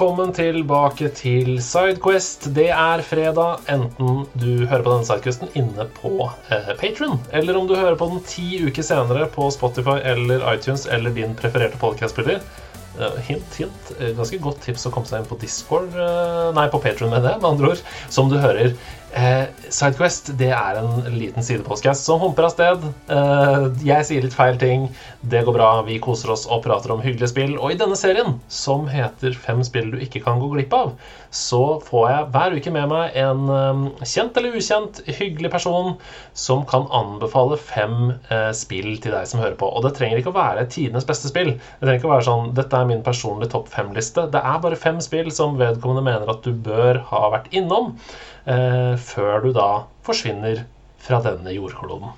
velkommen tilbake til Sidequest. Det er fredag, enten du hører på denne Sidequesten inne på eh, Patron, eller om du hører på den ti uker senere på Spotify eller iTunes eller din prefererte podcastspiller. Eh, hint, hint. Eh, ganske godt tips å komme seg inn på Discord eh, Nei, på Patron med det, med andre ord. Som du hører. Eh, Sidequest det er en liten sidepodkast som humper av sted. Eh, jeg sier litt feil ting. Det går bra. Vi koser oss og prater om hyggelige spill. Og i denne serien, som heter Fem spill du ikke kan gå glipp av, så får jeg hver uke med meg en eh, kjent eller ukjent hyggelig person som kan anbefale fem spill til deg som hører på. Og det trenger ikke å være tidenes beste spill. Det trenger ikke å være sånn Dette er min personlige topp fem-liste. Det er bare fem spill som vedkommende mener at du bør ha vært innom eh, før du da forsvinner fra denne jordkloden.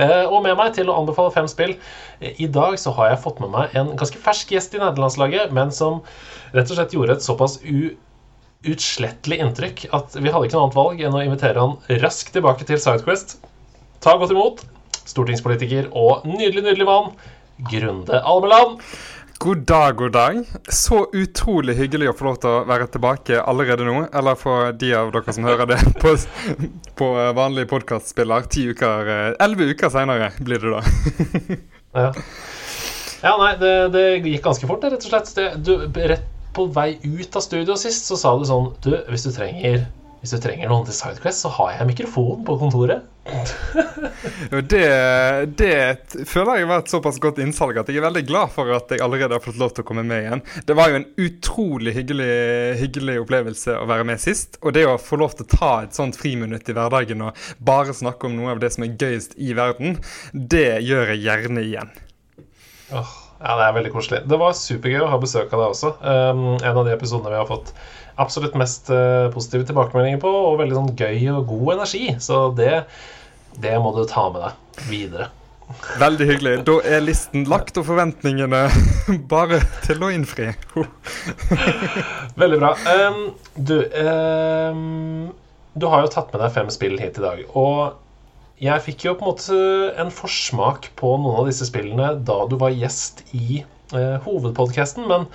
Eh, og med meg til å anbefale fem spill eh, I dag så har jeg fått med meg en ganske fersk gjest i nederlandslaget, men som rett og slett gjorde et såpass uutslettelig inntrykk at vi hadde ikke noe annet valg enn å invitere han raskt tilbake til Sidequest. Ta godt imot stortingspolitiker og nydelig, nydelig mann Grunde Almeland. God dag, god dag. Så utrolig hyggelig å få lov til å være tilbake allerede nå. Eller for de av dere som hører det på, på vanlig podkastspiller. Ti uker eh, Elleve uker seinere blir det da. ja. ja, nei, det, det, gikk ganske fort, rett og slett. Det, du, rett på vei ut av studio sist så sa du sånn Du, hvis du trenger hvis du trenger noen til Sidequest, så har jeg mikrofon på kontoret. Det, det føler jeg var et såpass godt innsalg at jeg er veldig glad for at jeg allerede har fått lov til å komme med igjen. Det var jo en utrolig hyggelig, hyggelig opplevelse å være med sist. Og det å få lov til å ta et sånt friminutt i hverdagen og bare snakke om noe av det som er gøyest i verden, det gjør jeg gjerne igjen. Oh, ja, det er veldig koselig. Det var supergøy å ha besøk av deg også. Um, en av de episodene vi har fått absolutt mest uh, positive tilbakemeldinger på, og veldig sånn gøy og god energi. Så det, det må du ta med deg videre. Veldig hyggelig. Da er listen lagt, og forventningene bare til å innfri. Veldig bra. Um, du, um, du har jo tatt med deg fem spill hit i dag. Og jeg fikk jo på en måte en forsmak på noen av disse spillene da du var gjest i eh, hovedpodkasten, men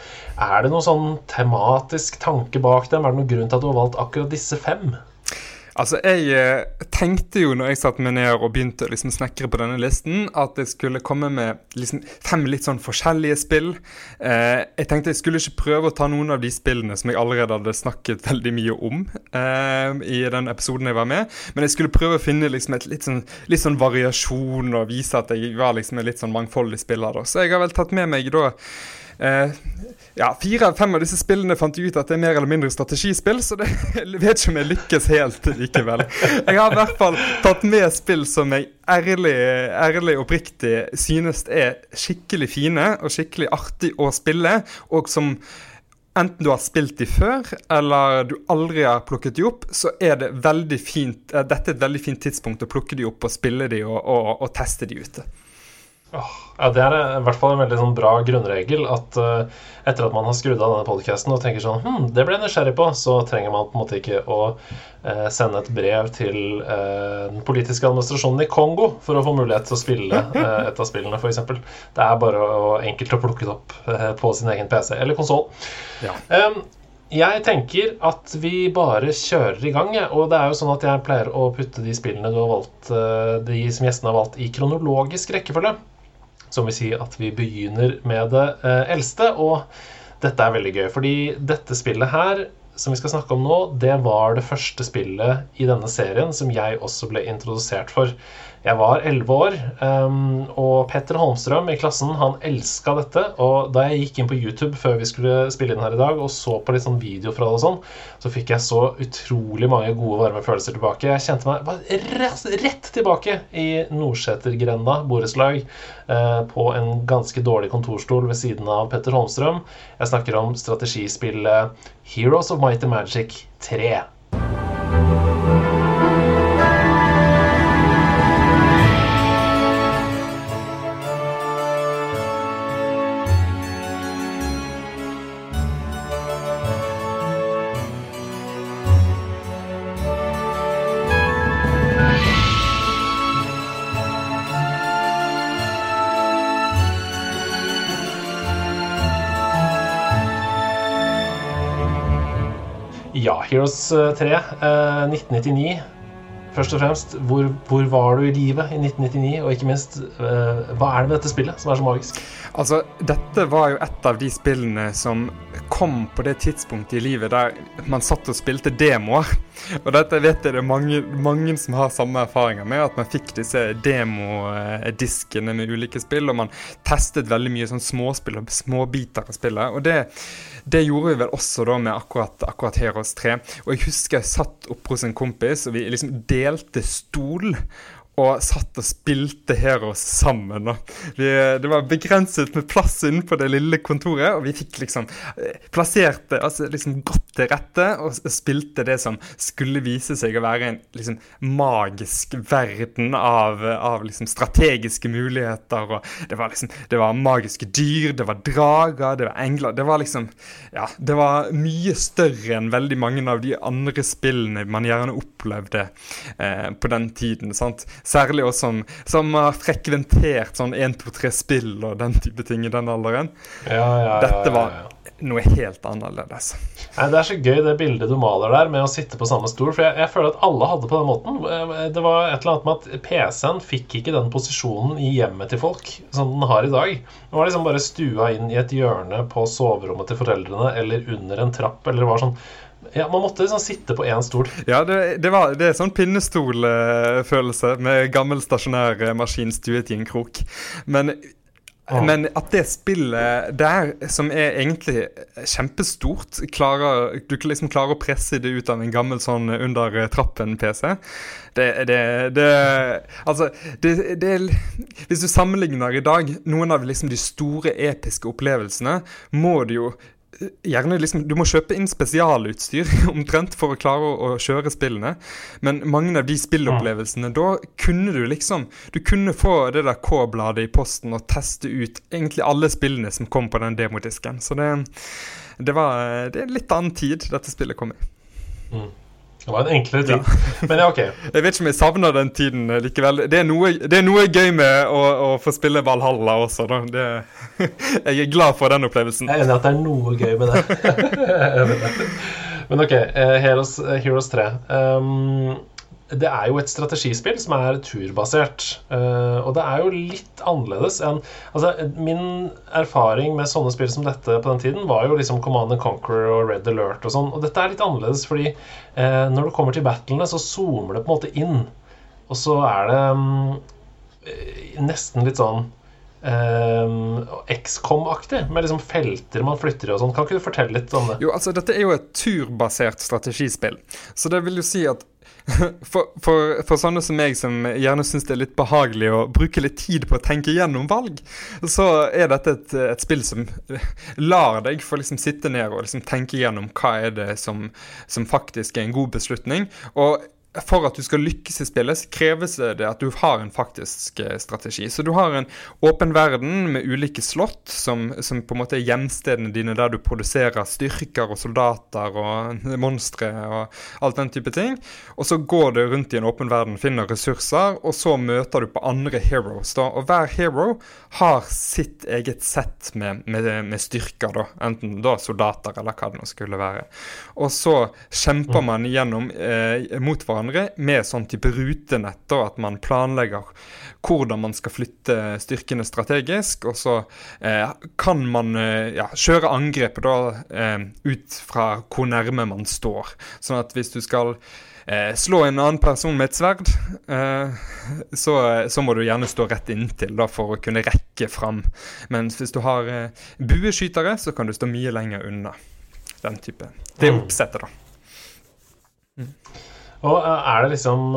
er det noen sånn tematisk tanke bak dem? Er det noen grunn til at du har valgt akkurat disse fem? Altså, Jeg eh, tenkte jo når jeg satte meg ned og begynte å liksom snekre på denne listen, at jeg skulle komme med liksom fem litt sånn forskjellige spill. Eh, jeg tenkte jeg skulle ikke prøve å ta noen av de spillene som jeg allerede hadde snakket veldig mye om eh, i den episoden jeg var med, men jeg skulle prøve å finne liksom et litt sånn, litt sånn variasjon og vise at jeg var liksom en litt sånn mangfoldig spiller. Da. Så jeg har vel tatt med meg da Eh, ja, Fire av fem av disse spillene fant jeg ut at det er mer eller mindre strategispill, så det, jeg vet ikke om jeg lykkes helt likevel. Jeg har i hvert fall tatt med spill som jeg ærlig, ærlig oppriktig synes er skikkelig fine og skikkelig artig å spille, og som enten du har spilt de før, eller du aldri har plukket de opp, så er det fint, eh, dette er et veldig fint tidspunkt å plukke de opp og spille de og, og, og teste de ute. Ja, Det er i hvert fall en veldig sånn bra grunnregel at uh, etter at man har skrudd av denne podkasten og tenker sånn hm, det ble jeg nysgjerrig på, så trenger man på en måte ikke å uh, sende et brev til uh, den politiske administrasjonen i Kongo for å få mulighet til å spille et av spillene, f.eks. Det er bare å, enkelt å plukke det opp på sin egen PC eller konsoll. Ja. Um, jeg tenker at vi bare kjører i gang. Og det er jo sånn at jeg pleier å putte de spillene du har valgt, de som gjestene har valgt, i kronologisk rekkefølge. Som vil si at vi begynner med det eh, eldste. Og dette er veldig gøy, fordi dette spillet her som vi skal snakke om nå, det var det første spillet i denne serien som jeg også ble introdusert for. Jeg var elleve år, um, og Petter Holmstrøm i klassen han elska dette. Og da jeg gikk inn på YouTube før vi skulle spille inn her i dag og så på litt sånn video fra det og sånn, så fikk jeg så utrolig mange gode, varme følelser tilbake. Jeg kjente meg bare rett tilbake i Nordsetergrenda borettslag uh, på en ganske dårlig kontorstol ved siden av Petter Holmstrøm. Jeg snakker om strategispillet Heroes of Might and Magic 3. Ja, Heroes 3, eh, 1999. Først og fremst, hvor, hvor, var du i livet i 1999? Og ikke minst, eh, hva er det med dette spillet som er så magisk? Altså, dette var jo et av de spillene som kom på det tidspunktet i livet der man satt og spilte demoer. Og dette vet jeg det er mange, mange som har samme erfaringer med, at man fikk disse demodiskene med ulike spill, og man testet veldig mye sånn småspill og småbiter av spillet. Og det, det, gjorde vi vel også da med akkurat, akkurat Heroes 3. Og jeg husker jeg satt oppe hos en kompis, og vi liksom delte stol og satt og spilte Heroes sammen. Vi, det var begrenset med plass innenfor det lille kontoret, og vi fikk liksom eh, plassert det altså liksom godt til rette og spilte det som skulle vise seg å være en liksom magisk verden av, av liksom strategiske muligheter. og det var liksom, det var magiske dyr, det var drager, det var engler. Det var liksom Ja, det var mye større enn veldig mange av de andre spillene man gjerne opplevde eh, på den tiden. sant? Særlig oss som, som har frekventert sånn 1, 2, 3-spill og den type ting i den alderen. Ja, ja, Dette var noe helt annerledes. Nei, Det er så gøy det bildet du maler der med å sitte på samme stol. For jeg, jeg føler at alle hadde på den måten. Det var et eller annet med at PC-en fikk ikke den posisjonen i hjemmet til folk som den har i dag. Den var liksom bare stua inn i et hjørne på soverommet til foreldrene eller under en trapp. eller det var sånn ja, Man måtte liksom sitte på én stol. Ja, det, det, var, det er sånn pinnestolfølelse med gammel stasjonær maskin stuet i en krok. Men, ah. men at det spillet der, som er egentlig kjempestort, klarer, du liksom klarer å presse det ut av en gammel sånn under trappen-PC det, det, det, Altså, det, det, Hvis du sammenligner i dag noen av liksom de store episke opplevelsene, må du jo gjerne liksom, Du må kjøpe inn spesialutstyr omtrent for å klare å, å, kjøre spillene. Men mange av de spillopplevelsene, da kunne du liksom Du kunne få det der K-bladet i posten og teste ut egentlig alle spillene som kom på den demodisken. Så det, det var det er litt annen tid dette spillet kom i. Mm. Det var en enklere tid. Ja. Men ja, ok. Jeg vet ikke om jeg savner den tiden likevel. Det er noe, det er noe gøy med å, å, få spille Valhalla også, da. Det, jeg er glad for den opplevelsen. Jeg er enig i at det er noe gøy med det. Men ok, eh, Heroes, Heroes 3. Um, det er jo et strategispill som er turbasert. Uh, og det er jo litt annerledes enn Altså, min erfaring med sånne spill som dette på den tiden var jo liksom Command and Conquer og Red Alert og sånn. Og dette er litt annerledes fordi uh, når du kommer til battlene, så zoomer det på en måte inn. Og så er det um, nesten litt sånn Um, XCOM-aktig, med liksom felter man flytter i og sånn. Kan ikke du fortelle litt om det? Jo, altså Dette er jo et turbasert strategispill. Så det vil jo si at for, for, for, sånne som meg, som gjerne syns det er litt behagelig å bruke litt tid på å tenke gjennom valg, så er dette et, et spill som lar deg få liksom sitte ned og liksom tenke gjennom hva er det som, som faktisk er en god beslutning. Og for at du skal lykkes i spillet, så kreves det at du har en faktisk eh, strategi. Så du har en åpen verden med ulike slott, som, som på en måte er hjemstedene dine der du produserer styrker og soldater og monstre og alt den type ting. Og så går du rundt i en åpen verden, finner ressurser, og så møter du på andre heroes. da, Og hver hero har sitt eget sett med, med, med styrker, da. Enten da soldater eller hva det nå skulle være. Og så kjemper man gjennom eh, mot hverandre hverandre med sånn type rutenett, og at man planlegger hvordan man skal flytte styrkene strategisk. Og så eh, kan man eh, ja, kjøre angrepet da eh, ut fra hvor nærme man står. Sånn at hvis du skal eh, slå en annen person med et sverd, eh, så, så, må du gjerne stå rett inntil da, for å kunne rekke fram. Mens hvis du har eh, bueskytere, så kan du stå mye lenger unna. Den type. Det mm. oppsettet, da. Mm. Og er det liksom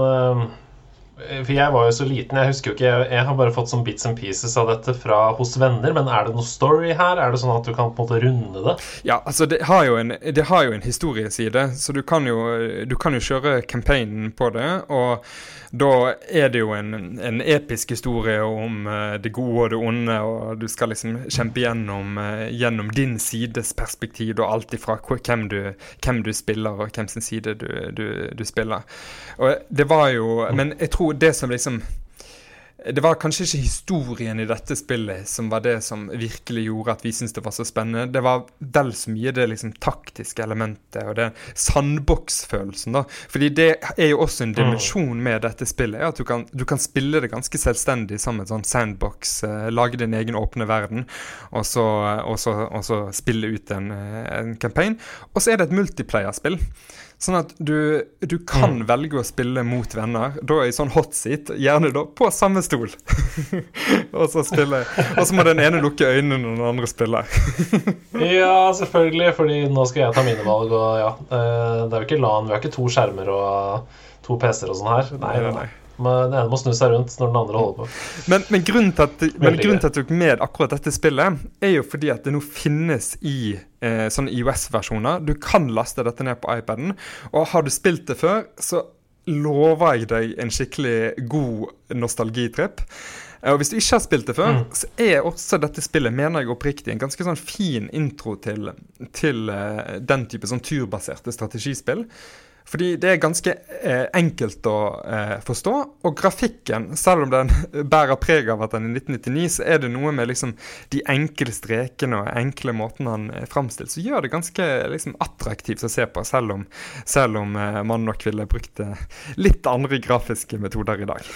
for jeg var jo så liten, jeg husker jo ikke Jeg, har bare fått sånn bits and pieces av dette fra hos venner, men er det noe story her? Er det sånn at du kan på en måte runde det? Ja, altså det har jo en, har jo en historieside, så du kan jo, du kan jo kjøre campaignen på det. Og da er det jo en, en episk historie om uh, det gode og det onde, og du skal liksom kjempe gjennom, uh, gjennom din sides perspektiv, og alt ifra hvem du, hvem du spiller, og hvem sin side du, du, du spiller. Og det var jo Men jeg tror det som liksom det var kanskje ikke historien i dette spillet som var det som virkelig gjorde at vi syntes det var så spennende. Det var vel så mye det liksom taktiske elementet og den sandboksfølelsen. da. Fordi det er jo også en dimensjon med dette spillet. at Du kan, du kan spille det ganske selvstendig som en sånn sandbox. Eh, lage din egen åpne verden, og så, og så, og så spille ut en, eh, en campaign. Og så er det et multiplayer-spill. Sånn at du, du kan mm. velge å spille mot venner, da i sånn hot seat, gjerne da på samme stol. og så spille Og så må den ene lukke øynene når den andre spiller. ja, selvfølgelig, fordi nå skal jeg ta mine valg, og ja. Eh, det er jo ikke LAN, vi har ikke to skjermer og to PC-er og sånn her. Nei, nei, nei. Den ene må snu seg rundt når den andre holder på. Men, men grunnen til at, men grunnen til at jeg tok med akkurat dette spillet, er jo fordi at det nå finnes i eh, sånne IOS-versjoner. Du kan laste dette ned på iPaden. Og har du spilt det før, så lover jeg deg en skikkelig god nostalgitripp. Og Hvis du ikke har spilt det før, mm. så er også dette spillet mener jeg oppriktig, en ganske sånn fin intro til, til uh, den type sånn turbaserte strategispill. Fordi det er ganske eh, enkelt å eh, forstå. Og grafikken, selv om den bærer preg av at den er 1999, så er det noe med liksom, de enkle strekene og enkle måtene han er framstilt, som gjør det ganske liksom, attraktivt å se på, selv om, selv om eh, man nok ville brukt eh, litt andre grafiske metoder i dag.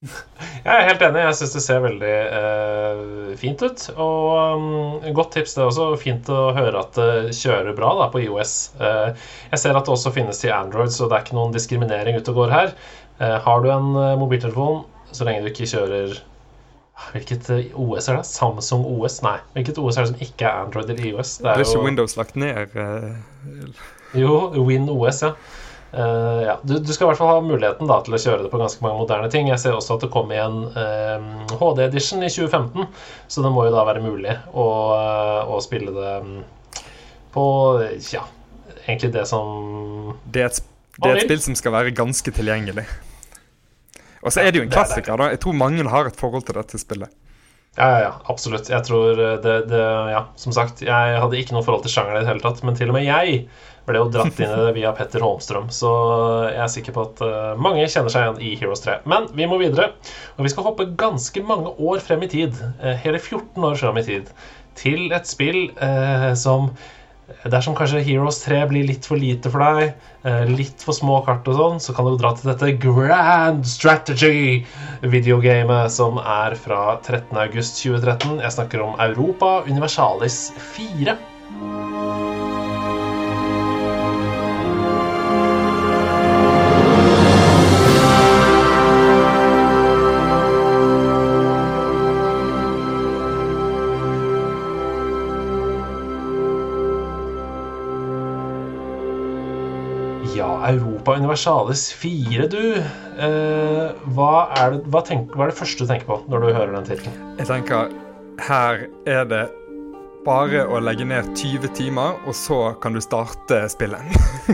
Jeg er helt enig. Jeg syns det ser veldig eh, fint ut. Og um, godt tips. Det er også fint å høre at det kjører bra da, på IOS. Eh, jeg ser at det også finnes til Android, så det er ikke noen diskriminering ute og går her. Eh, har du en uh, mobiltelefon, så lenge du ikke kjører Hvilket uh, OS er det? Samsung OS? Nei. Hvilket OS er det som ikke er Android eller IOS? Det er, det er ikke Windows lagt ned? Uh... Jo, Win OS, ja. Uh, ja, du, du, skal i hvert fall ha muligheten da, til å kjøre det på ganske mange moderne ting. Jeg ser også at det kom i en uh, eh, HD-edition i 2015, så det må jo da være mulig å, uh, å spille det um, på ja, egentlig det som Det er et, det er et spill som skal være ganske tilgjengelig. Og så er det jo en klassiker. da Jeg tror mange har et forhold til dette spillet. Ja, ja, ja, absolutt. Jeg tror det, det Ja, som sagt, jeg hadde ikke noe forhold til sjangeren i det hele tatt, men til og med jeg ble jo dratt inn i det via Petter Holmstrøm. Så jeg er sikker på at uh, mange kjenner seg igjen i Heroes 3. Men vi må videre, og vi skal hoppe ganske mange år frem i tid. Uh, hele 14 år frem i tid. Til et spill uh, som Dersom kanskje Heroes 3 blir litt for lite for deg, litt for små kart og sånn, så kan du dra til dette Grand Strategy-videogamet som er fra 13.8.2013. Jeg snakker om Europa Universalis 4. Europa Universalis 4, du. Eh, hva, er det, hva, tenk, hva, er det, første du tenker på når du hører den tittelen? Jeg tenker her er det bare å legge ned 20 timer, og så kan du starte spillet.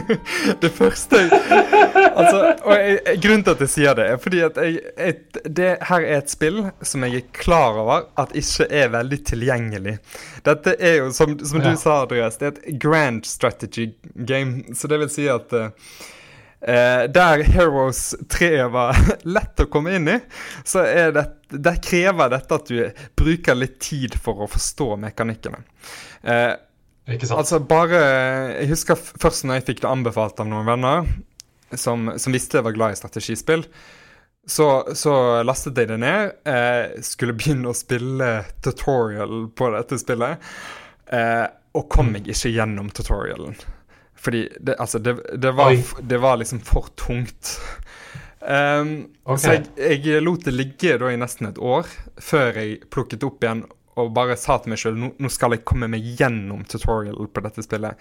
det første altså, og jeg, Grunnen til at jeg sier det, er fordi at jeg, et, det her er et spill som jeg er klar over at ikke er veldig tilgjengelig. Dette er jo, som, som du sa, Andreas, det er et grand strategy game. Så det vil si at uh, Eh, der Heroes 3 var lett å komme inn i, så det, der krever dette at du bruker litt tid for å forstå mekanikkene. Eh, Ikke sant? Altså bare Jeg husker først når jeg fikk det anbefalt av noen venner. som, som visste jeg var glad i strategispill. Så, så, lastet jeg det ned. Eh, skulle begynne å spille tutorial på dette spillet. Eh, og kom meg ikke gjennom tutorialen. Fordi det, altså, det, det, var, det var, liksom for tungt. Um, okay. Så jeg, jeg, lot det ligge da i nesten et år før jeg plukket opp igjen og bare sa til meg sjøl nå, nå skal jeg komme meg gjennom tutorial på dette spillet.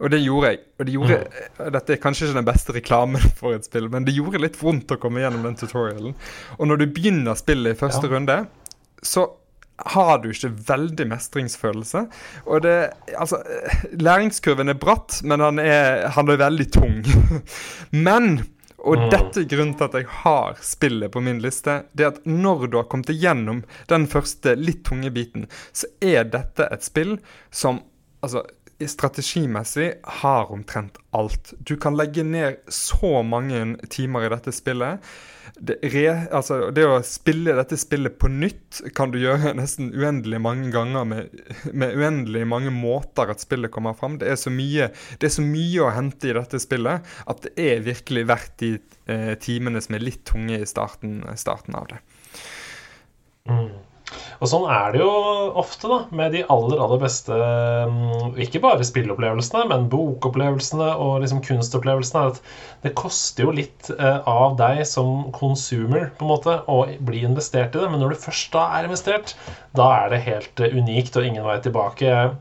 Og det gjorde jeg. Og det gjorde, mm. Dette er kanskje ikke den beste reklamen for et spill, men det gjorde litt vondt å komme gjennom den tutorialen. Og når du begynner spillet i første ja. runde, så har du ikke veldig mestringsfølelse. Og det Altså, læringskurven er bratt, men han er, han er veldig tung. men og mm. dette er grunnen til at jeg har spillet på min liste. Det at når du har kommet igjennom den første litt tunge biten, så er dette et spill som altså, strategimessig har omtrent alt. Du kan legge ned så mange timer i dette spillet det, re, altså, det, å spille dette spillet på nytt kan du gjøre nesten uendelig mange ganger med, med uendelig mange måter at spillet kommer fram. Det er, mye, det er så mye å hente i dette spillet at det er virkelig verdt de eh, timene som er litt tunge i starten, starten av det. Mm. Og sånn er det jo ofte da, med de aller aller beste mm, Ikke bare spillopplevelsene, men bokopplevelsene og liksom kunstopplevelsene. at Det koster jo litt eh, av deg som consumer på en måte å bli investert i det. Men når du først da er investert, da er det helt eh, unikt og ingen vei tilbake. Jeg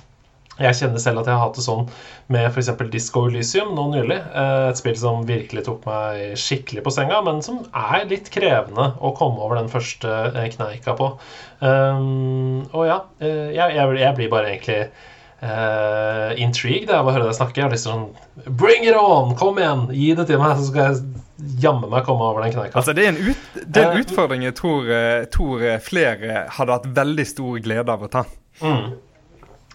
kjenner selv at jeg har hatt det sånn med f.eks. Disco Elysium nå nylig. Eh, et spill som virkelig tok meg skikkelig på senga, men som er litt krevende å komme over den første eh, kneika på. Um, og ja, jeg, jeg, jeg, blir bare egentlig uh, intrigued av å høre deg snakke. Jeg har lyst til sånn Bring it on! Kom igjen! Gi det til meg, så skal jeg jammen meg komme over den kneika. Altså, det er en, ut, det er en utfordring jeg tror, tror, flere hadde hatt veldig stor glede av å ta. Mm.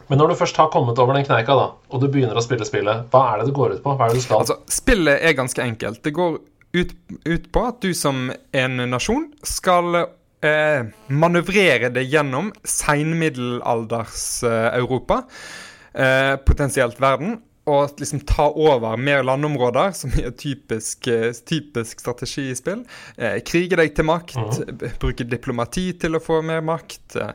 Men når du først har kommet over den kneika, da, og du begynner å spille spillet, hva er det det går ut på? Hva er det du skal? Altså, Spillet er ganske enkelt. Det går ut, ut på at du som en nasjon skal eh, manøvrere det gjennom seinmiddelalders-Europa, eh, potensielt verden, å liksom ta over mer landområder, som er typisk, eh, typisk strategi i spill. Eh, krige deg til makt, mm. bruke diplomati til å få mer makt. Eh,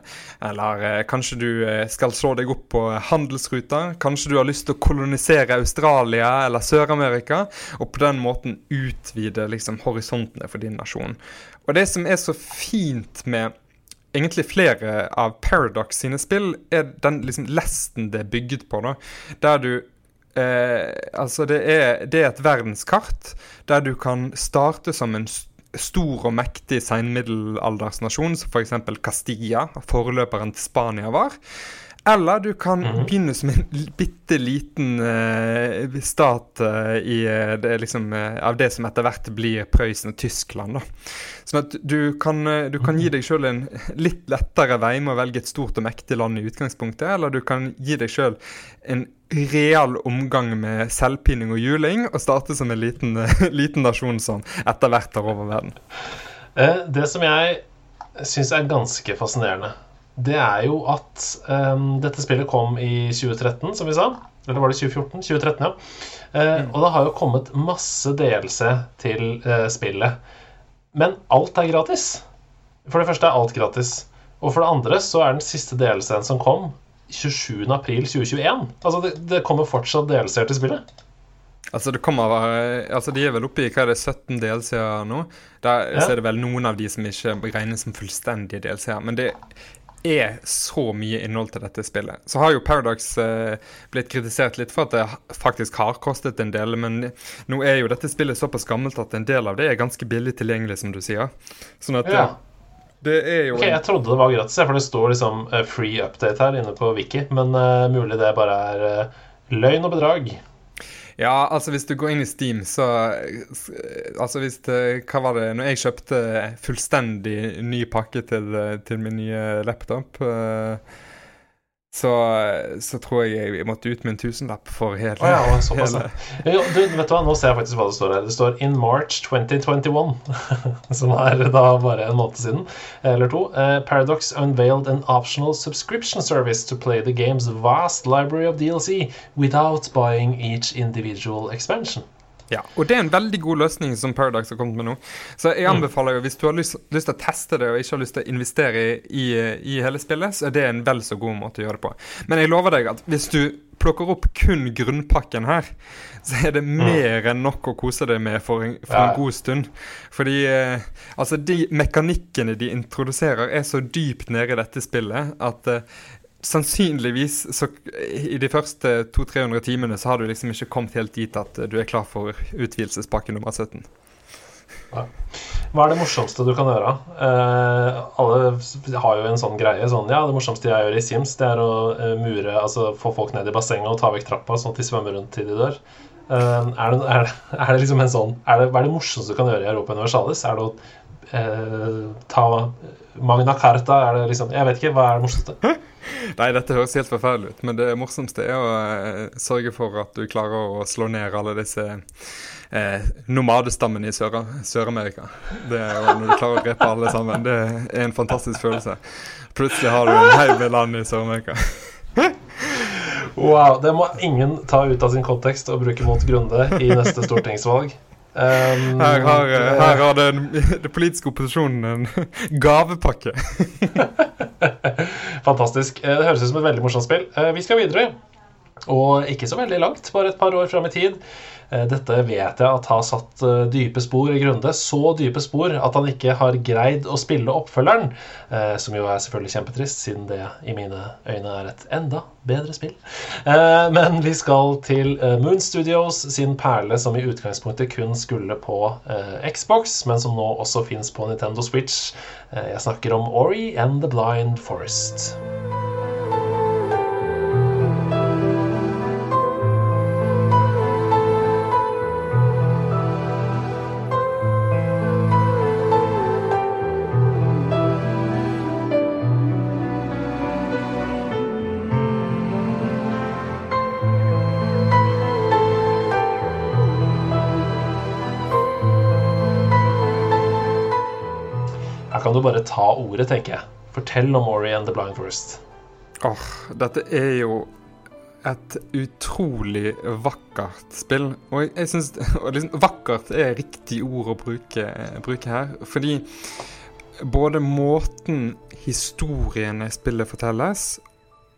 eller eh, kanskje du eh, skal slå deg opp på handelsruter. Kanskje du har lyst til å kolonisere Australia eller Sør-Amerika, og på den måten utvide liksom, horisontene for din nasjon. Og det som er så fint med egentlig flere av Paradox sine spill, er den liksom lesten det er bygget på. da, Der du eh, Altså, det er, det er, et verdenskart der du kan starte som en stor og mektig seinmiddelaldersnasjon, som f.eks. Castilla, forløperen til Spania, var. Eller du kan mm. begynne som en bitte liten uh, stat uh, i, uh, det, liksom, av det som etter hvert blir Prøysen og Tyskland. Da. Sånn at du kan, du kan gi deg sjøl en litt lettere vei med å velge et stort og mektig land i utgangspunktet, eller du kan gi deg sjøl en real omgang med selvpining og juling, og starte som en liten, liten nasjon som etter hvert tar over verden. Det som jeg syns er ganske fascinerende det er jo at um, dette spillet kom i 2013, som vi sa. Eller var det 2014? 2013, ja. Uh, mm. Og det har jo kommet masse delelse til uh, spillet. Men alt er gratis. For det første er alt gratis. Og for det andre så er den siste delelsen som kom, 27.4.2021. Altså det, det, kommer fortsatt delelser til spillet. Altså det kommer Altså De er vel oppe i hva er det, 17 delseere nå. Der ja. er det vel noen av de som ikke regnes som fullstendige delseere. Men det er så mye innhold til dette spillet. Så har jo Paradox eh, blitt kritisert litt for at det faktisk har kostet en del, men nå er jo dette spillet såpass gammelt at en del av det er ganske billig tilgjengelig, som du sier. Sånn at ja. det er jo okay, Jeg trodde det var gratis, for det står liksom uh, free update her inne på Wiki, men uh, mulig det bare er uh, løgn og bedrag. Ja, altså hvis du går inn i Steam, så Altså hvis det, Hva var det Når jeg kjøpte fullstendig ny pakke til, til min nye laptop uh, så, så, tror jeg jeg måtte ut med en tusenlapp for hele, oh, ja, såpass, hele. Jo, du, vet du hva, Nå ser jeg faktisk hva det står her. Det står 'In March 2021', som er da bare en måned siden, eller to. Uh, Paradox unveiled an optional subscription service to play the game's vast library of DLC without buying each individual expansion. Ja, og det er en veldig god løsning som Paradox har kommet med nå. Så jeg anbefaler jo, hvis du har lyst, lyst til å teste det og ikke har lyst til å investere i, i, hele spillet, så er det en vel så god måte å gjøre det på. Men jeg lover deg at hvis du plukker opp kun grunnpakken her, så er det mer enn nok å kose deg med for en, for en god stund. Fordi eh, altså de mekanikkene de introduserer, er så dypt nede i dette spillet at eh, sannsynligvis så i de første 200-300 timene så har du liksom ikke kommet helt dit at du er klar for utvidelsespakke nummer 17. Ja. Hva er det morsomste du kan gjøre? Eh, alle har jo en sånn greie. Sånn, ja, Det morsomste jeg gjør i Sims, det er å uh, mure, altså få folk ned i bassenget og ta vekk trappa, sånn at de svømmer rundt til de dør. Eh, er, det, er, det, er, det, liksom en sånn er det, Hva er det morsomste du kan gjøre i Europa Universalis? Er det å eh, ta Magna Carta? Er det liksom Jeg vet ikke. Hva er det morsomste? Nei, dette høres helt forferdelig ut, men det morsomste er å eh, sørge for at du klarer å slå ned alle disse eh, nomadestammene i Sør-Amerika. er Når du klarer å drepe alle sammen. Det er en fantastisk følelse. Plutselig har du en haug med land i Sør-Amerika. wow. Det må ingen ta ut av sin kontekst og bruke mot Grunde i neste stortingsvalg. Um, her har, her har den, den politiske opposisjonen en gavepakke. Fantastisk. Eh, det høres ut som et veldig morsomt spill. Eh, vi skal videre. Og ikke så veldig langt, bare et par år fram i tid. Eh, dette vet jeg at har satt dype spor i Grunde. Så dype spor at han ikke har greid å spille oppfølgeren. Som jo er selvfølgelig kjempetrist, siden det i mine øyne er et enda bedre spill. Men vi skal til Moon Studios sin perle, som i utgangspunktet kun skulle på Xbox, men som nå også fins på Nintendo Switch. Jeg snakker om Ori and the Blind Forest. Kan du bare ta ordet, tenker jeg. Fortell om Ori and the Blind Forest. Åh, oh, dette er jo et utrolig vakkert spill. Og jeg, jeg syns liksom, Vakkert er riktig ord å bruke, bruke, her. Fordi både måten historien i spillet fortelles,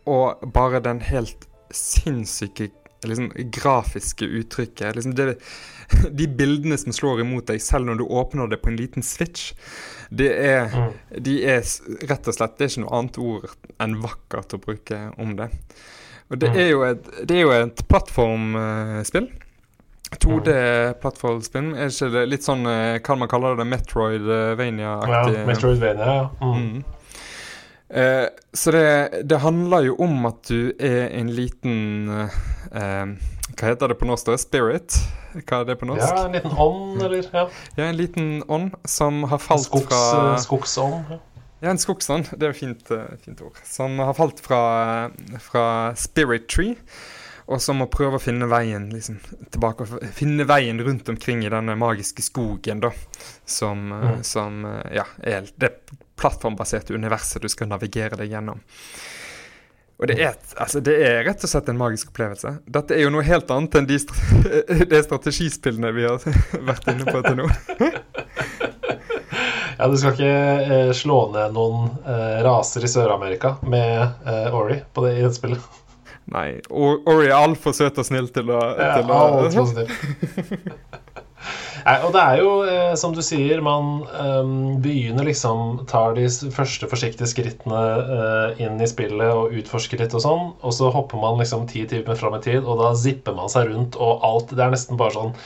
og bare den helt sinnssyke liksom, grafiske uttrykket liksom det, De bildene som slår imot deg selv når du åpner det på en liten switch, det er, mm. de er rett og slett Det er ikke noe annet ord enn vakkert å bruke om det. Og det mm. er jo et, er jo et plattformspill. 2D-plattformspill. Er ikke det litt sånn eh, Hva man kaller det? Metroidvania-aktig? Ja, Metroidvania, ja. Mm. mm. Eh, så det, det, handler jo om at du er en liten eh, Hva heter det på norsk? Spirit? Hva er det på norsk? Ja, En liten ånd, eller? Ja, ja en liten ånd som har falt Skogs, fra eh, Skogsånd? Ja. ja, en skogsånd. Det er et fint, uh, fint, ord. Som har falt fra, fra Spirit Tree og som må prøve å finne veien liksom, tilbake. Finne veien rundt omkring i denne magiske skogen, da. Som, mm. som ja, er det plattformbaserte universet du skal navigere deg gjennom. Og det er, altså, det er, rett og slett en magisk opplevelse. Dette er jo noe helt annet enn de, de strategispillene vi har vært inne på til nå. ja, du skal ikke eh, slå ned noen eh, raser i Sør-Amerika med eh, Ori på det, i dette spillet. Nei. Ori er altfor søt og snill til å, ja, til å... Nei, og det er jo, eh, som du sier, man um, begynner liksom Tar de første forsiktige skrittene uh, inn i spillet og utforsker litt og sånn, og så hopper man liksom ti timer fram i tid, og da zipper man seg rundt, og alt Det er nesten bare sånn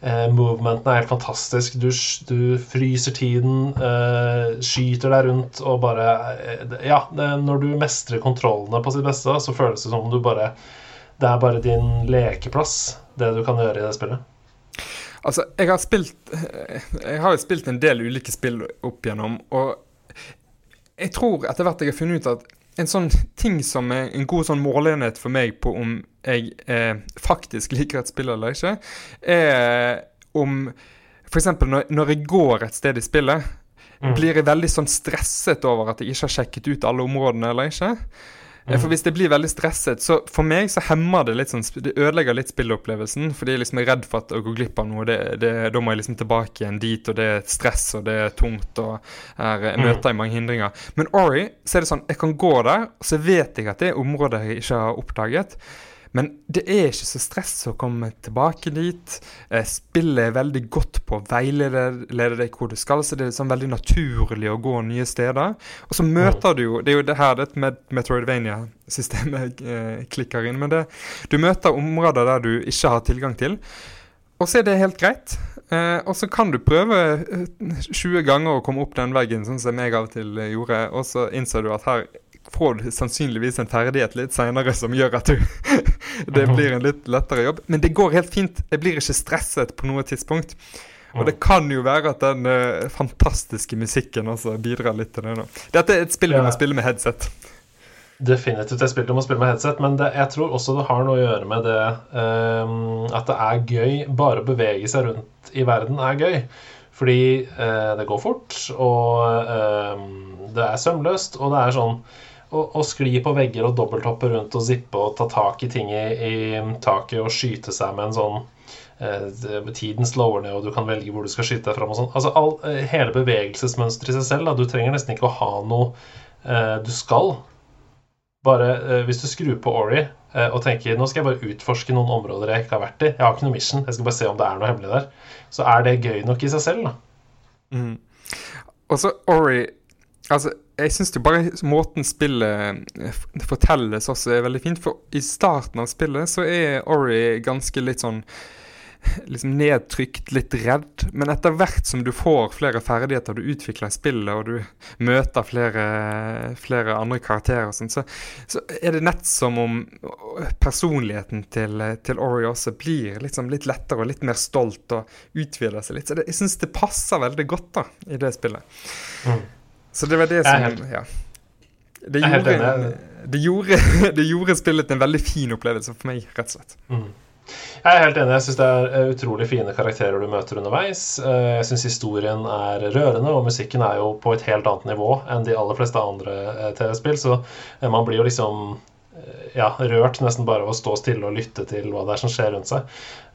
Movementen er helt fantastisk. Du, du fryser tiden, skyter deg rundt og bare Ja, når du mestrer kontrollene på sitt beste, så føles det som om du bare Det er bare din lekeplass, det du kan gjøre i det spillet. Altså, jeg har spilt Jeg har jo spilt en del ulike spill opp igjennom, og jeg tror etter hvert jeg har funnet ut at en sånn ting som er en god sånn måleenhet for meg på om jeg eh, faktisk liker et spill eller ikke, er om F.eks. Når, når jeg går et sted i spillet, mm. blir jeg veldig sånn stresset over at jeg ikke har sjekket ut alle områdene eller ikke. For Hvis det blir veldig stresset, så for meg så hemmer det litt sånn Det ødelegger litt spillopplevelsen. Fordi jeg liksom er redd for at å gå glipp av noe. Det, det, da må jeg liksom tilbake igjen dit, og det er stress, og det er tungt, og er, jeg møter jeg mange hindringer. Men Ori, så er det sånn Jeg kan gå der, og så vet jeg at det er områder jeg ikke har oppdaget. Men det er ikke så stress å komme tilbake dit. Eh, spillet er veldig godt på å veilede deg hvor du skal, så det er sånn veldig naturlig å gå nye steder. Og så møter du jo Det er jo det her det med Metroidvania-systemet eh, klikker inn. Men det, du møter områder der du ikke har tilgang til. Og så er det helt greit. Eh, og så kan du prøve 20 eh, ganger å komme opp den veggen, sånn som jeg av og til gjorde, og så innser du at her får du sannsynligvis en ferdighet litt seinere som gjør at du det blir en litt lettere jobb. Men det går helt fint. Jeg blir ikke stresset på noe tidspunkt. Og det kan jo være at den uh, fantastiske musikken også bidrar litt til det. nå. Dette er et spill du må spille med headset. Definitivt et spill du må spille med headset, men det, jeg tror også det har noe å gjøre med det um, at det er gøy. Bare å bevege seg rundt i verden er gøy. Fordi uh, det går fort, og uh, det er sømløst, og det er sånn å, skli på vegger og dobbelthoppe rundt og zippe og ta tak i ting i, i taket og skyte seg med en sånn eh, Tiden slår ned, og du kan velge hvor du skal skyte deg fram. og sånn. Altså, all, eh, hele bevegelsesmønsteret i seg selv. Da. Du trenger nesten ikke å ha noe eh, du skal. Bare eh, hvis du skrur på Ori eh, og tenker nå skal jeg bare utforske noen områder jeg ikke har vært i, jeg har ikke noe mission, jeg skal bare se om det er noe hemmelig der, så er det gøy nok i seg selv. da. Mm. Også Ori Altså, jeg syns bare måten spillet eh, fortelles også er veldig fint. For i starten av spillet så er Ori ganske litt sånn liksom nedtrykt, litt redd. Men etter hvert som du får flere ferdigheter, du utvikler spillet, og du møter flere, flere andre karakterer, sånt, så, så, er det nett som om personligheten til, til Ori også blir liksom litt lettere og litt mer stolt og utvider seg litt. Så det, jeg syns det passer veldig godt da, i det spillet. Mm. Så det var det som helt, ja. Det gjorde, det, gjorde, det gjorde, spillet en veldig fin opplevelse for meg, rett og slett. Mm. Jeg er helt enig. Jeg syns det er eh, utrolig fine karakterer du møter underveis. Eh, jeg syns historien er rørende, og musikken er jo på et helt annet nivå enn de aller fleste andre eh, TV-spill, så man blir jo liksom ja, rørt nesten bare av å stå stille og lytte til hva det er som skjer rundt seg.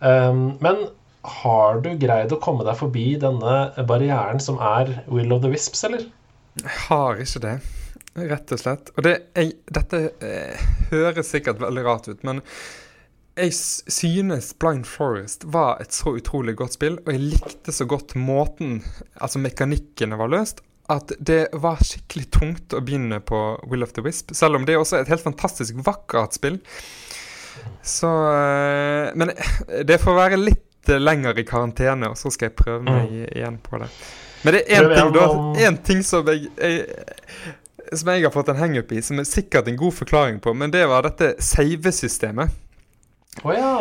Men har du greid å komme deg forbi denne barrieren som er Will of the Wisps, eller? Jeg har ikke det, rett og slett. Og det, jeg, dette eh, høres sikkert veldig rart ut, men jeg synes Blind Forest var et så utrolig godt spill, og jeg likte så godt måten altså mekanikkene var løst, at det var skikkelig tungt å begynne på Will of the Wisp. Selv om det er også et helt fantastisk vakkert spill. Så øh, Men det får være litt lenger i karantene, og så skal jeg prøve meg mm. igjen på det. Men det er én ting, da, ting som jeg, jeg, som jeg har fått en hangup i, som er sikkert en god forklaring på, men det var dette save-systemet. Å oh, ja.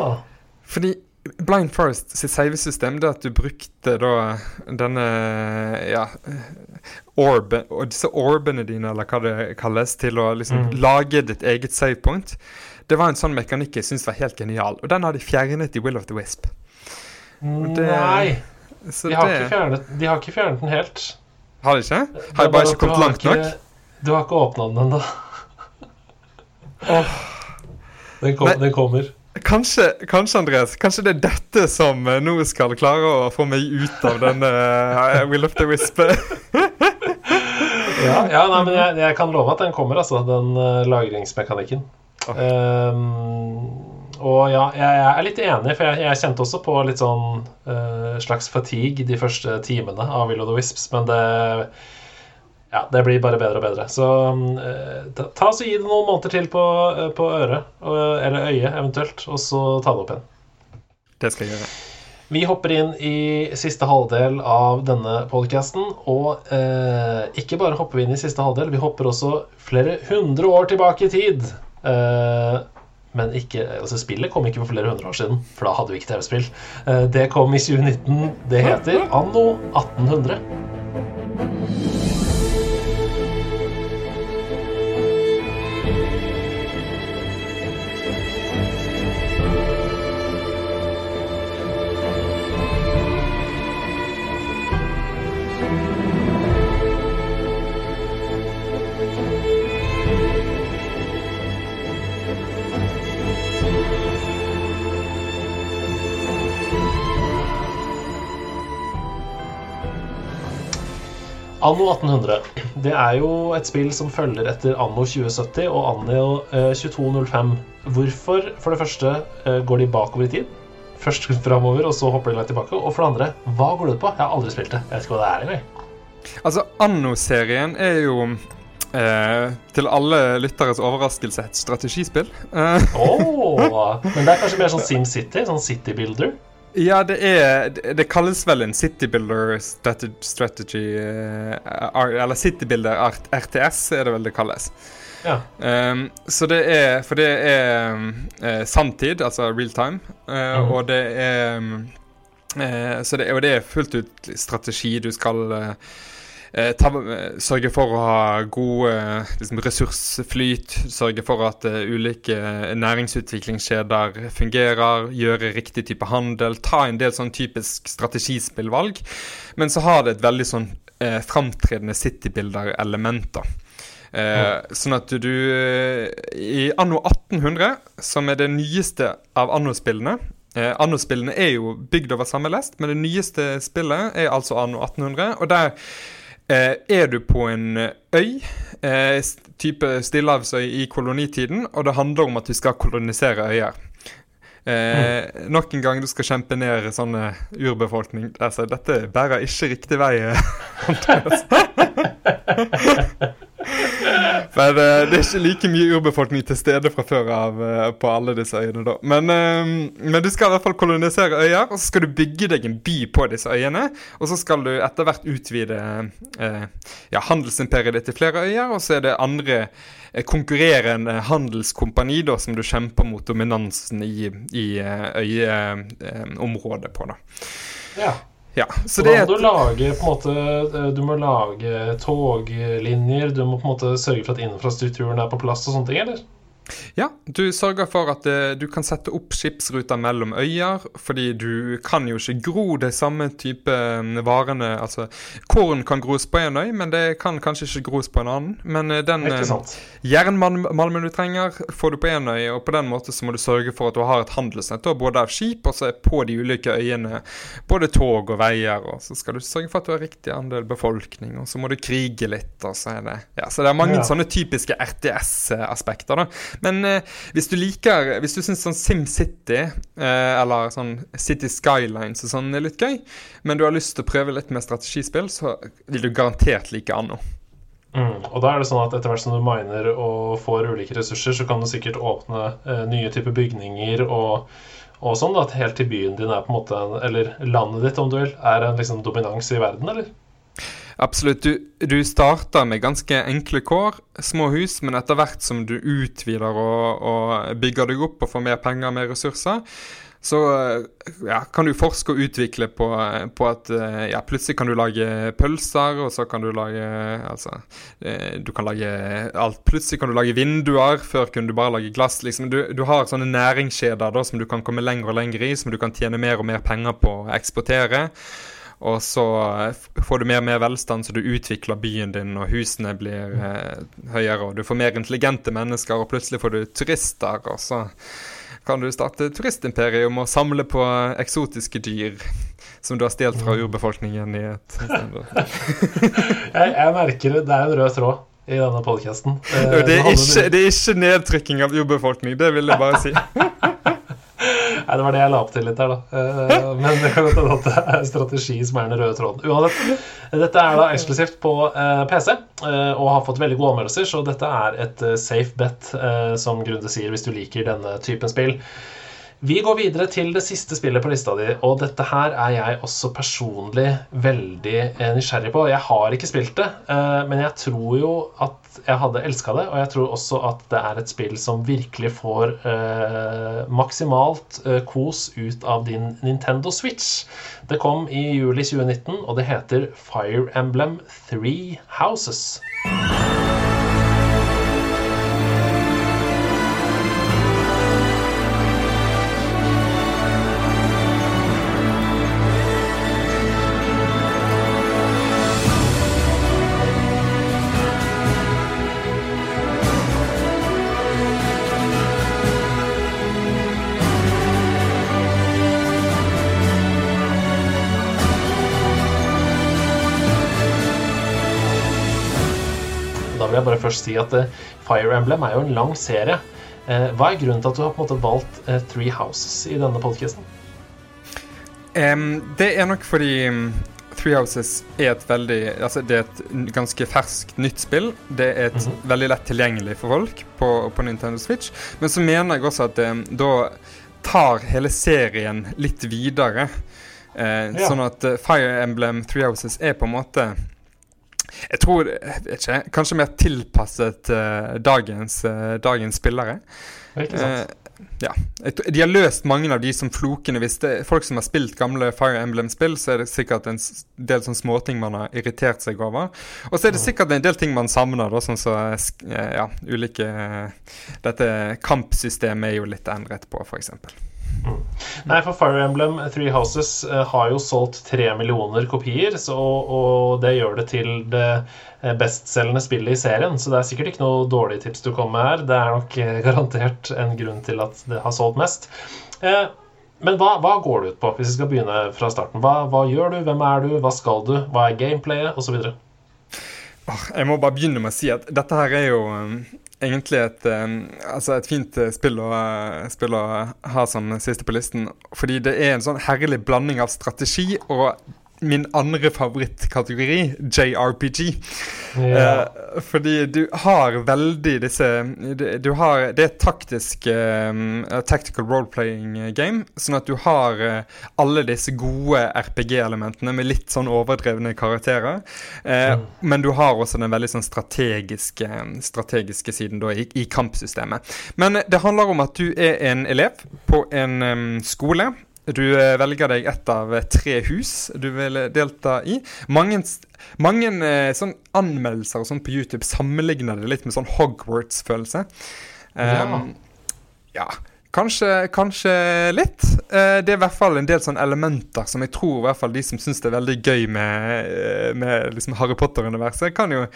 Fordi Blind Forest sitt savesystem det at du brukte da denne ja orbe, og disse orbene dine, eller hva det kalles, til å liksom mm. lage ditt eget savepoint. Det var en sånn mekanikk jeg syntes var helt genial, og den har de fjernet i Will of the Wisp. Det, Nei. De har, det... fjernet, de, har ikke fjernet, den helt. Har de ikke? Har jeg bare ikke kommet langt ikke, nok? Du har ikke åpna den ennå. oh. den, kom, den, kommer. Kanskje, kanskje, Andreas, kanskje det er dette som uh, nå skal klare å få meg ut av denne uh, Will of the Wisp. ja, ja nei, men jeg, jeg, kan love at den kommer, altså. Den uh, lagringsmekanikken. Oh. Um, og ja, jeg, er litt enig, for jeg, jeg kjente også på litt sånn uh, slags fatigue de første timene av Will of the Wisps, men det ja, det blir bare bedre og bedre. Så uh, ta, ta så Gi det noen måneder til på, uh, på øret, eller øyet eventuelt, og så ta det opp igjen. Det skal jeg gjøre. Vi hopper inn i siste halvdel av denne podkasten. Og ikke bare hopper vi inn i siste halvdel, vi hopper også flere hundre år tilbake i tid. Men ikke, altså spillet kom ikke for flere hundre år siden, for da hadde vi ikke TV-spill. Eh, det kom i 2019. Det heter Anno 1800. Anno 1800 det er jo et spill som følger etter Anno 2070 og Anno eh, 2205. Hvorfor, for det første, eh, går de bakover i tid? Først framover, og så hopper de langt tilbake. Og for det andre, hva går det ut på? Jeg har aldri spilt det. Jeg vet ikke hva det er engang. Altså, Anno-serien er jo eh, til alle lytteres overraskelse et strategispill. Eh, Åh, men det er kanskje mer sånn SimCity? Sånn City Builder? Ja, det er det, kalles vel en City Builder strategy, eh, Eller City Builder art- RTS, er det vel det kalles. Ja. Um, så det er For det er um, eh, sanntid, altså real time, uh, Mhm. og det er um, uh, Så det, og det er fullt ut strategi. Du skal eh, eh, ta, eh, sørge for å ha god eh, liksom ressursflyt, sørge for at eh, ulike næringsutviklingskjeder fungerer, gjøre riktig type handel, ta en del sånn typisk strategispillvalg. Men så har det et veldig sånn eh, framtredende citybuilder-elementer. Eh, Sånn at du eh, I anno 1800, som er det nyeste av anno-spillene eh, Anno-spillene er jo bygd over samme lest, men det nyeste spillet er altså anno 1800. Og der eh, er du på en øy, eh, type stillehavsøy i kolonitiden, og det handler om at du skal kolonisere øyer. Eh, Nok en gang du skal kjempe ned sånne urbefolkning. Altså, dette bærer ikke riktig vei. eh, Andreas. Men eh, det er ikke like mye urbefolkning til stede fra før av eh, på alle disse øyene, da. Men, eh, men du skal i hvert fall kolonisere øyer, og så skal du bygge deg en by på disse øyene. Og så skal du etter hvert utvide eh, ja, handelsimperiet ditt til flere øyer, og så er det andre konkurrerende handelskompani da, som du kjemper mot dominansen i, i øyeområdet på. da. ja. Ja, så det er må du lage måte eh, Du må lage toglinjer, du må på en måte sørge for at infrastrukturen er på plass og sånne ting, eller? Ja, du sørger for at eh, du kan sette opp skipsruter mellom øyer, fordi du kan jo ikke gro de samme type mm, varene Altså, korn kan gros på en øy, men det kan kanskje ikke gros på en annen. Men eh, den eh, jernmalmen du trenger, får du på en øy, og på den måten så må du sørge for at du har et handelsnett, både av skip og så på de ulike øyene både tog og veier, og så skal du sørge for at du har riktig andel befolkning, og så må du krige litt, og så er det Ja, så det er mange Ja. sånne typiske RTS-aspekter, da. Men eh, hvis du liker Hvis du syns sånn SimCity eh, eller sånn City Skylines og sånn er litt gøy, men du har lyst til å prøve litt mer strategispill, så vil du garantert like anno. Mm. Og da er det sånn at etter hvert som du miner og får ulike ressurser, så kan du sikkert åpne eh, nye typer bygninger og, og sånn, da, helt til byen din er på en måte Eller landet ditt, om du vil, er en liksom dominans i verden, eller? Absolutt. Du, du starter med ganske enkle kår, små hus, men etter hvert som du utvider og, og bygger deg opp og får mer penger og mer ressurser, så ja, kan du forske og utvikle på, på at eh, ja, plutselig kan du lage pølser, og så kan du lage Altså, eh, du kan lage alt. Plutselig kan du lage vinduer. Før kunne du bare lage glass. liksom. Du, du har sånne næringskjeder da, som du kan komme lenger og lenger i, som du kan tjene mer og mer penger på å eksportere. Og så eh, får du mer og mer velstand, så du utvikler byen din, og husene blir eh, høyere, og du får mer intelligente mennesker, og plutselig får du turister, og så kan du starte turistimperium og samle på eksotiske dyr som du har stjålet fra urbefolkningen i et Jeg, jeg merker det, det er en rød tråd i denne podkasten. det, er ikke, det er ikke nedtrykking av urbefolkning, det vil jeg bare si. Nei, det var det jeg la opp til litt her, da. Eh, Men det kan godt hende at det er strategi som er den røde tråden. Uansett, dette er da eksklusivt på eh, PC eh, og har fått veldig gode anmeldelser, så dette er et safe bet, som Grunde sier, hvis du liker denne typen spill. Vi går videre til det siste spillet på lista di, og dette her er jeg også personlig veldig eh, nysgjerrig på. Jeg har ikke spilt det, eh, men jeg tror jo at jeg hadde elska det, og jeg tror også at det er et spill som virkelig får eh, maksimalt kos ut av din Nintendo Switch. Det kom i juli 2019, og det heter Fire Emblem Three Houses. Jeg bare først si at Fire Emblem er jo en lang serie. Hva er grunnen til at du har på en måte valgt Three Houses i denne podkasten? Um, det er nok fordi um, Three Houses er et veldig Altså, det er et ganske ferskt nytt spill. Det er et mm -hmm. veldig lett tilgjengelig for folk på, på, Nintendo Switch. Men så mener jeg også at um, da tar hele serien litt videre. Uh, ja. Sånn at Fire Emblem Three Houses er på en måte jeg tror ikke, Kanskje mer tilpasset uh, dagens, dagens spillere. Ikke sant ja, De har løst mange av de som flokene Hvis det er folk som har spilt gamle Fire Emblem-spill, så er det sikkert en del sånn småting man har irritert seg over. Og så er det sikkert en del ting man savner, da, sånn som så, eh, ja, ulike Dette kampsystemet er jo litt endret på, f.eks. Mm. Nei, for Fire Emblem Three Houses uh, har jo solgt tre millioner kopier, så, og det gjør det til det eh, bestselgende spillet i serien. Så det er sikkert ikke noe dårlig tips du kommer med her. Det er nok uh, garantert en grunn til at det har solgt mest. Eh, men hva, hva, går det ut på, hvis vi skal begynne fra starten? Hva, hva gjør du, hvem er du, hva skal du, hva er gameplayet, osv.? Jeg må bare begynne med å si at dette her er jo egentlig et, um, altså et fint uh, spill å, uh, spill å, ha som siste på listen. Fordi det er en sånn herlig blanding av strategi og min andre favorittkategori, JRPG. Ja. Uh, fordi du har veldig disse Du har Det er et taktisk um, tactical role-playing game, sånn at du har uh, alle disse gode RPG-elementene med litt sånn overdrevne karakterer. Uh, mm. Men du har også den veldig sånn strategiske, strategiske siden da i, i kampsystemet. Men det handler om at du er en elev på en um, skole du eh, velger deg ett av eh, tre hus du vil eh, delta i. Mange, mange sånn anmeldelser og sånn på YouTube sammenligner det litt med sånn Hogwarts-følelse. Um, ja. Kanskje, kanskje litt. det er i hvert fall en del sånne elementer som jeg tror i hvert fall de som syns det er veldig gøy med, med liksom Harry Potter-universet, kan jo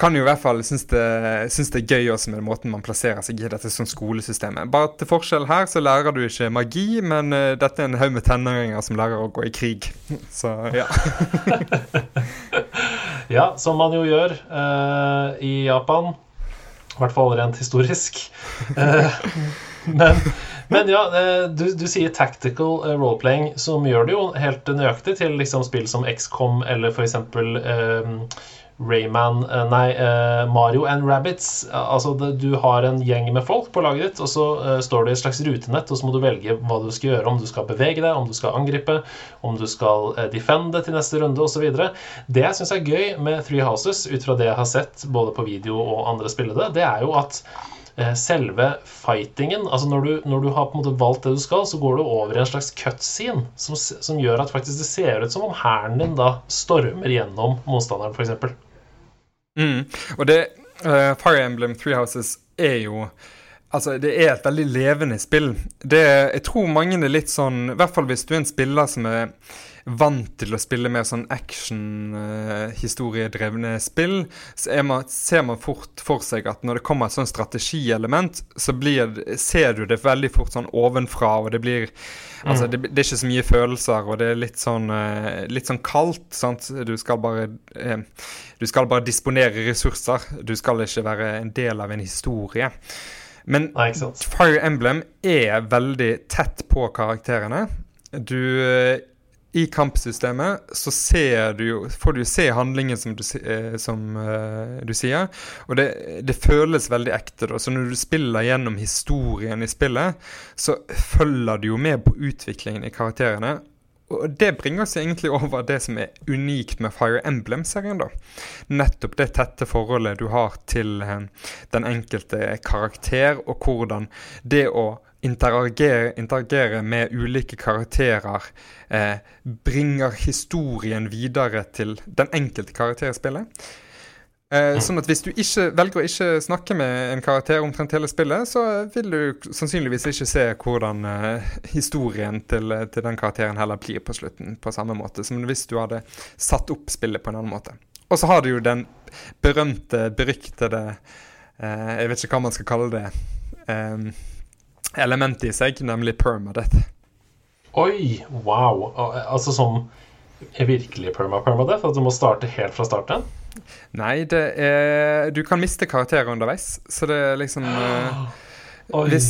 kan jo i hvert fall synes det, synes det er gøy også med måten man plasserer seg i dette som skolesystemet. Bare til forskjell her så lærer du ikke magi, men uh, dette er en haug med tenåringer som lærer å gå i krig. Så ja. ja, som man jo gjør uh, i Japan. I hvert fall rent historisk. Uh, men, men, ja, du, du sier tactical role-playing, som gjør det jo helt nøyaktig til liksom, spill som XCOM eller f.eks. Um, Rayman eh, Nei, eh, Mario and Rabbits. Altså, du har en gjeng med folk på laget ditt, og så uh, står det i et slags rutenett, og så må du velge hva du skal gjøre. Om du skal bevege deg, om du skal angripe, om du skal defende til neste runde osv. Det jeg syns er gøy med Three Houses, ut fra det jeg har sett både på video og andre spillede, det er jo at selve fightingen altså når du, når du, har på en måte valgt det du skal, så går du over i en slags cutscene som, som gjør at faktisk det ser ut som om hæren din da stormer gjennom motstanderen, f.eks. Mm. Og det uh, Fire Emblem Three Houses er jo Altså, det er et veldig levende spill. Det, jeg tror mange er litt sånn I hvert fall hvis du er en spiller som er vant til å spille mer sånn action-historiedrevne uh, spill, så man, ser man fort for seg at når det kommer et sånn strategielement, så blir, ser du det veldig fort sånn ovenfra, og det blir Altså, mm. det, det, er ikke så mye følelser, og det er litt sånn, uh, litt sånn kaldt. sant? Du skal bare uh, Du skal bare disponere ressurser. Du skal ikke være en del av en historie. Men Nei, Fire Emblem er veldig tett på karakterene. Du i kampsystemet så du jo, får du se handlingen som du, eh, som, uh, du sier. Og det, det, føles veldig ekte. da, Så når du spiller gjennom historien i spillet, så følger du jo med på utviklingen i karakterene. Og det bringer oss egentlig over det som er unikt med Fire Emblem-serien. da. Nettopp det tette forholdet du har til uh, den enkelte karakter, og hvordan det å interagere, interagere med ulike karakterer eh, bringer historien videre til den enkelte karakter i spillet. Eh, mm. sånn at hvis du ikke velger å ikke snakke med en karakter omtrent hele spillet, så vil du sannsynligvis ikke se hvordan eh, historien til, til, den karakteren heller blir på slutten, på samme måte som hvis du hadde satt opp spillet på en annen måte. Og så har du jo den berømte, beryktede eh, Jeg vet ikke hva man skal kalle det. Eh, element i seg, nemlig permadeath. Oi! Wow. Altså som virkelig perma-permadeath? At du må starte helt fra starten? Nei, det er Du kan miste karakterer underveis, så det er liksom uh, hvis,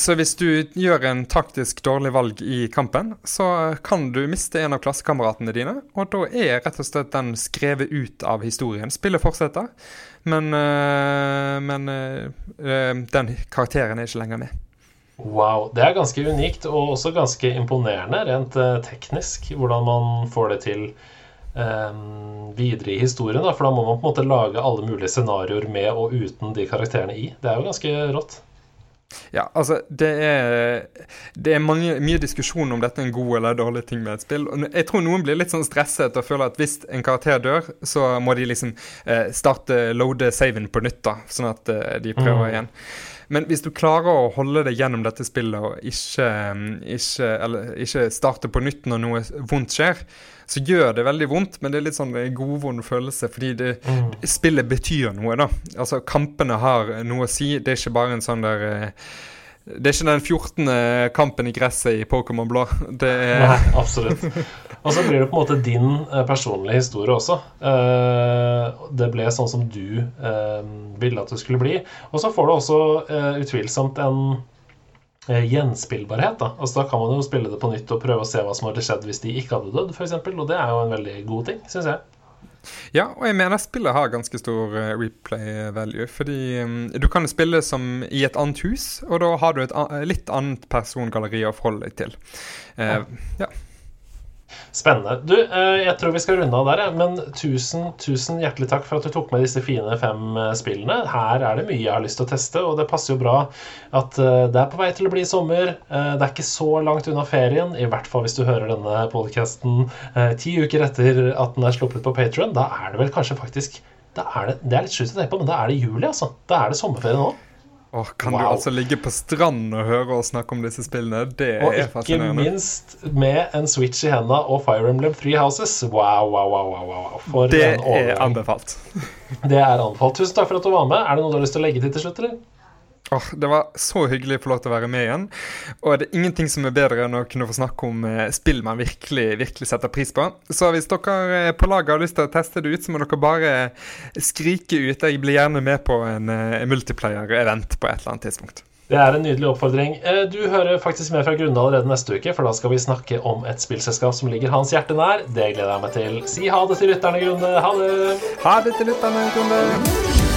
så hvis du gjør en taktisk dårlig valg i kampen, så kan du miste en av klassekameratene dine, og da er rett og slett den skrevet ut av historien. Spillet fortsetter, men, uh, men den karakteren er ikke lenger med. Wow. Det er ganske unikt, og også ganske imponerende rent teknisk, hvordan man får det til eh, videre i historien. Da, for da må man på en måte lage alle mulige scenarioer med og uten de karakterene i. Det er jo ganske rått. Ja, altså Det er, det er mange, mye diskusjon om dette er en god eller dårlig ting med et spill. og Jeg tror noen blir litt sånn stresset og føler at hvis en karakter dør, så må de liksom eh, starte loade saven på nytt, da, sånn at eh, de prøver mm. igjen. Men hvis du klarer å holde deg gjennom dette spillet og ikke, ikke, eller, ikke starte på nytt når noe vondt skjer, så gjør det veldig vondt, men det er litt sånn godvond følelse, fordi det, mm. spillet betyr noe, da. Altså, kampene har noe å si. Det er ikke bare en sånn der eh, det er ikke den 14. kampen i gresset i Pokémon Blå. Det er Nei, absolutt. Og så blir det på en måte din eh, personlige historie også. Eh, det ble sånn som du ville at det skulle bli. Og så får du også utvilsomt en gjenspillbarhet. Da. Altså, da kan man jo spille det på nytt og prøve å se hva som hadde skjedd hvis de ikke hadde dødd, f.eks. Og det er jo en veldig god ting, syns jeg. Ja, og jeg mener spillet har ganske stor uh, replay value. Fordi um, du kan spille som i et annet hus, og da har du et an litt annet persongalleri å forholde deg til. Uh, ja. ja. Spennende. Du, eh, jeg tror vi skal runde av der, men tusen, tusen hjertelig takk for at du tok med disse fine fem eh, spillene. Her er det mye jeg har lyst til å teste, og det passer jo bra at eh, det er på vei til å bli sommer. Det er ikke så langt unna ferien, i hvert fall hvis du hører denne podcasten ti uker etter at den er sluppet på Patron. Da er det vel kanskje faktisk det er, det, det er litt slutt å tenke på, men da er det juli, altså. Da er det sommerferie nå. Åh, kan wow. du altså ligge på stranden og høre oss snakke om disse spillene? Det og er fascinerende. Og ikke minst med en Switch i hendene og Fire Emblem Three Houses. Wow, wow, wow. wow, wow. For det er anbefalt. det er anbefalt. Tusen takk for at du var med. Er det noe du har lyst til å legge til til slutt, eller? Oh, det var så hyggelig å få lov til å være med igjen. Og det er ingenting som er bedre enn å kunne få snakke om eh, spill man virkelig, virkelig setter pris på. Så hvis dere på laget har lyst til å teste det ut, så må dere bare skrike ut. Jeg blir gjerne med på en, eh, multiplayer-event på et eller annet tidspunkt. Det er en nydelig oppfordring. Eh, du hører faktisk med fra Grunde allerede neste uke, for da skal vi snakke om et spillselskap som ligger hans hjerte nær. Det gleder jeg meg til. Si ha det til lytterne, Grunde. Ha det. Ha det til lytterne, Grunde.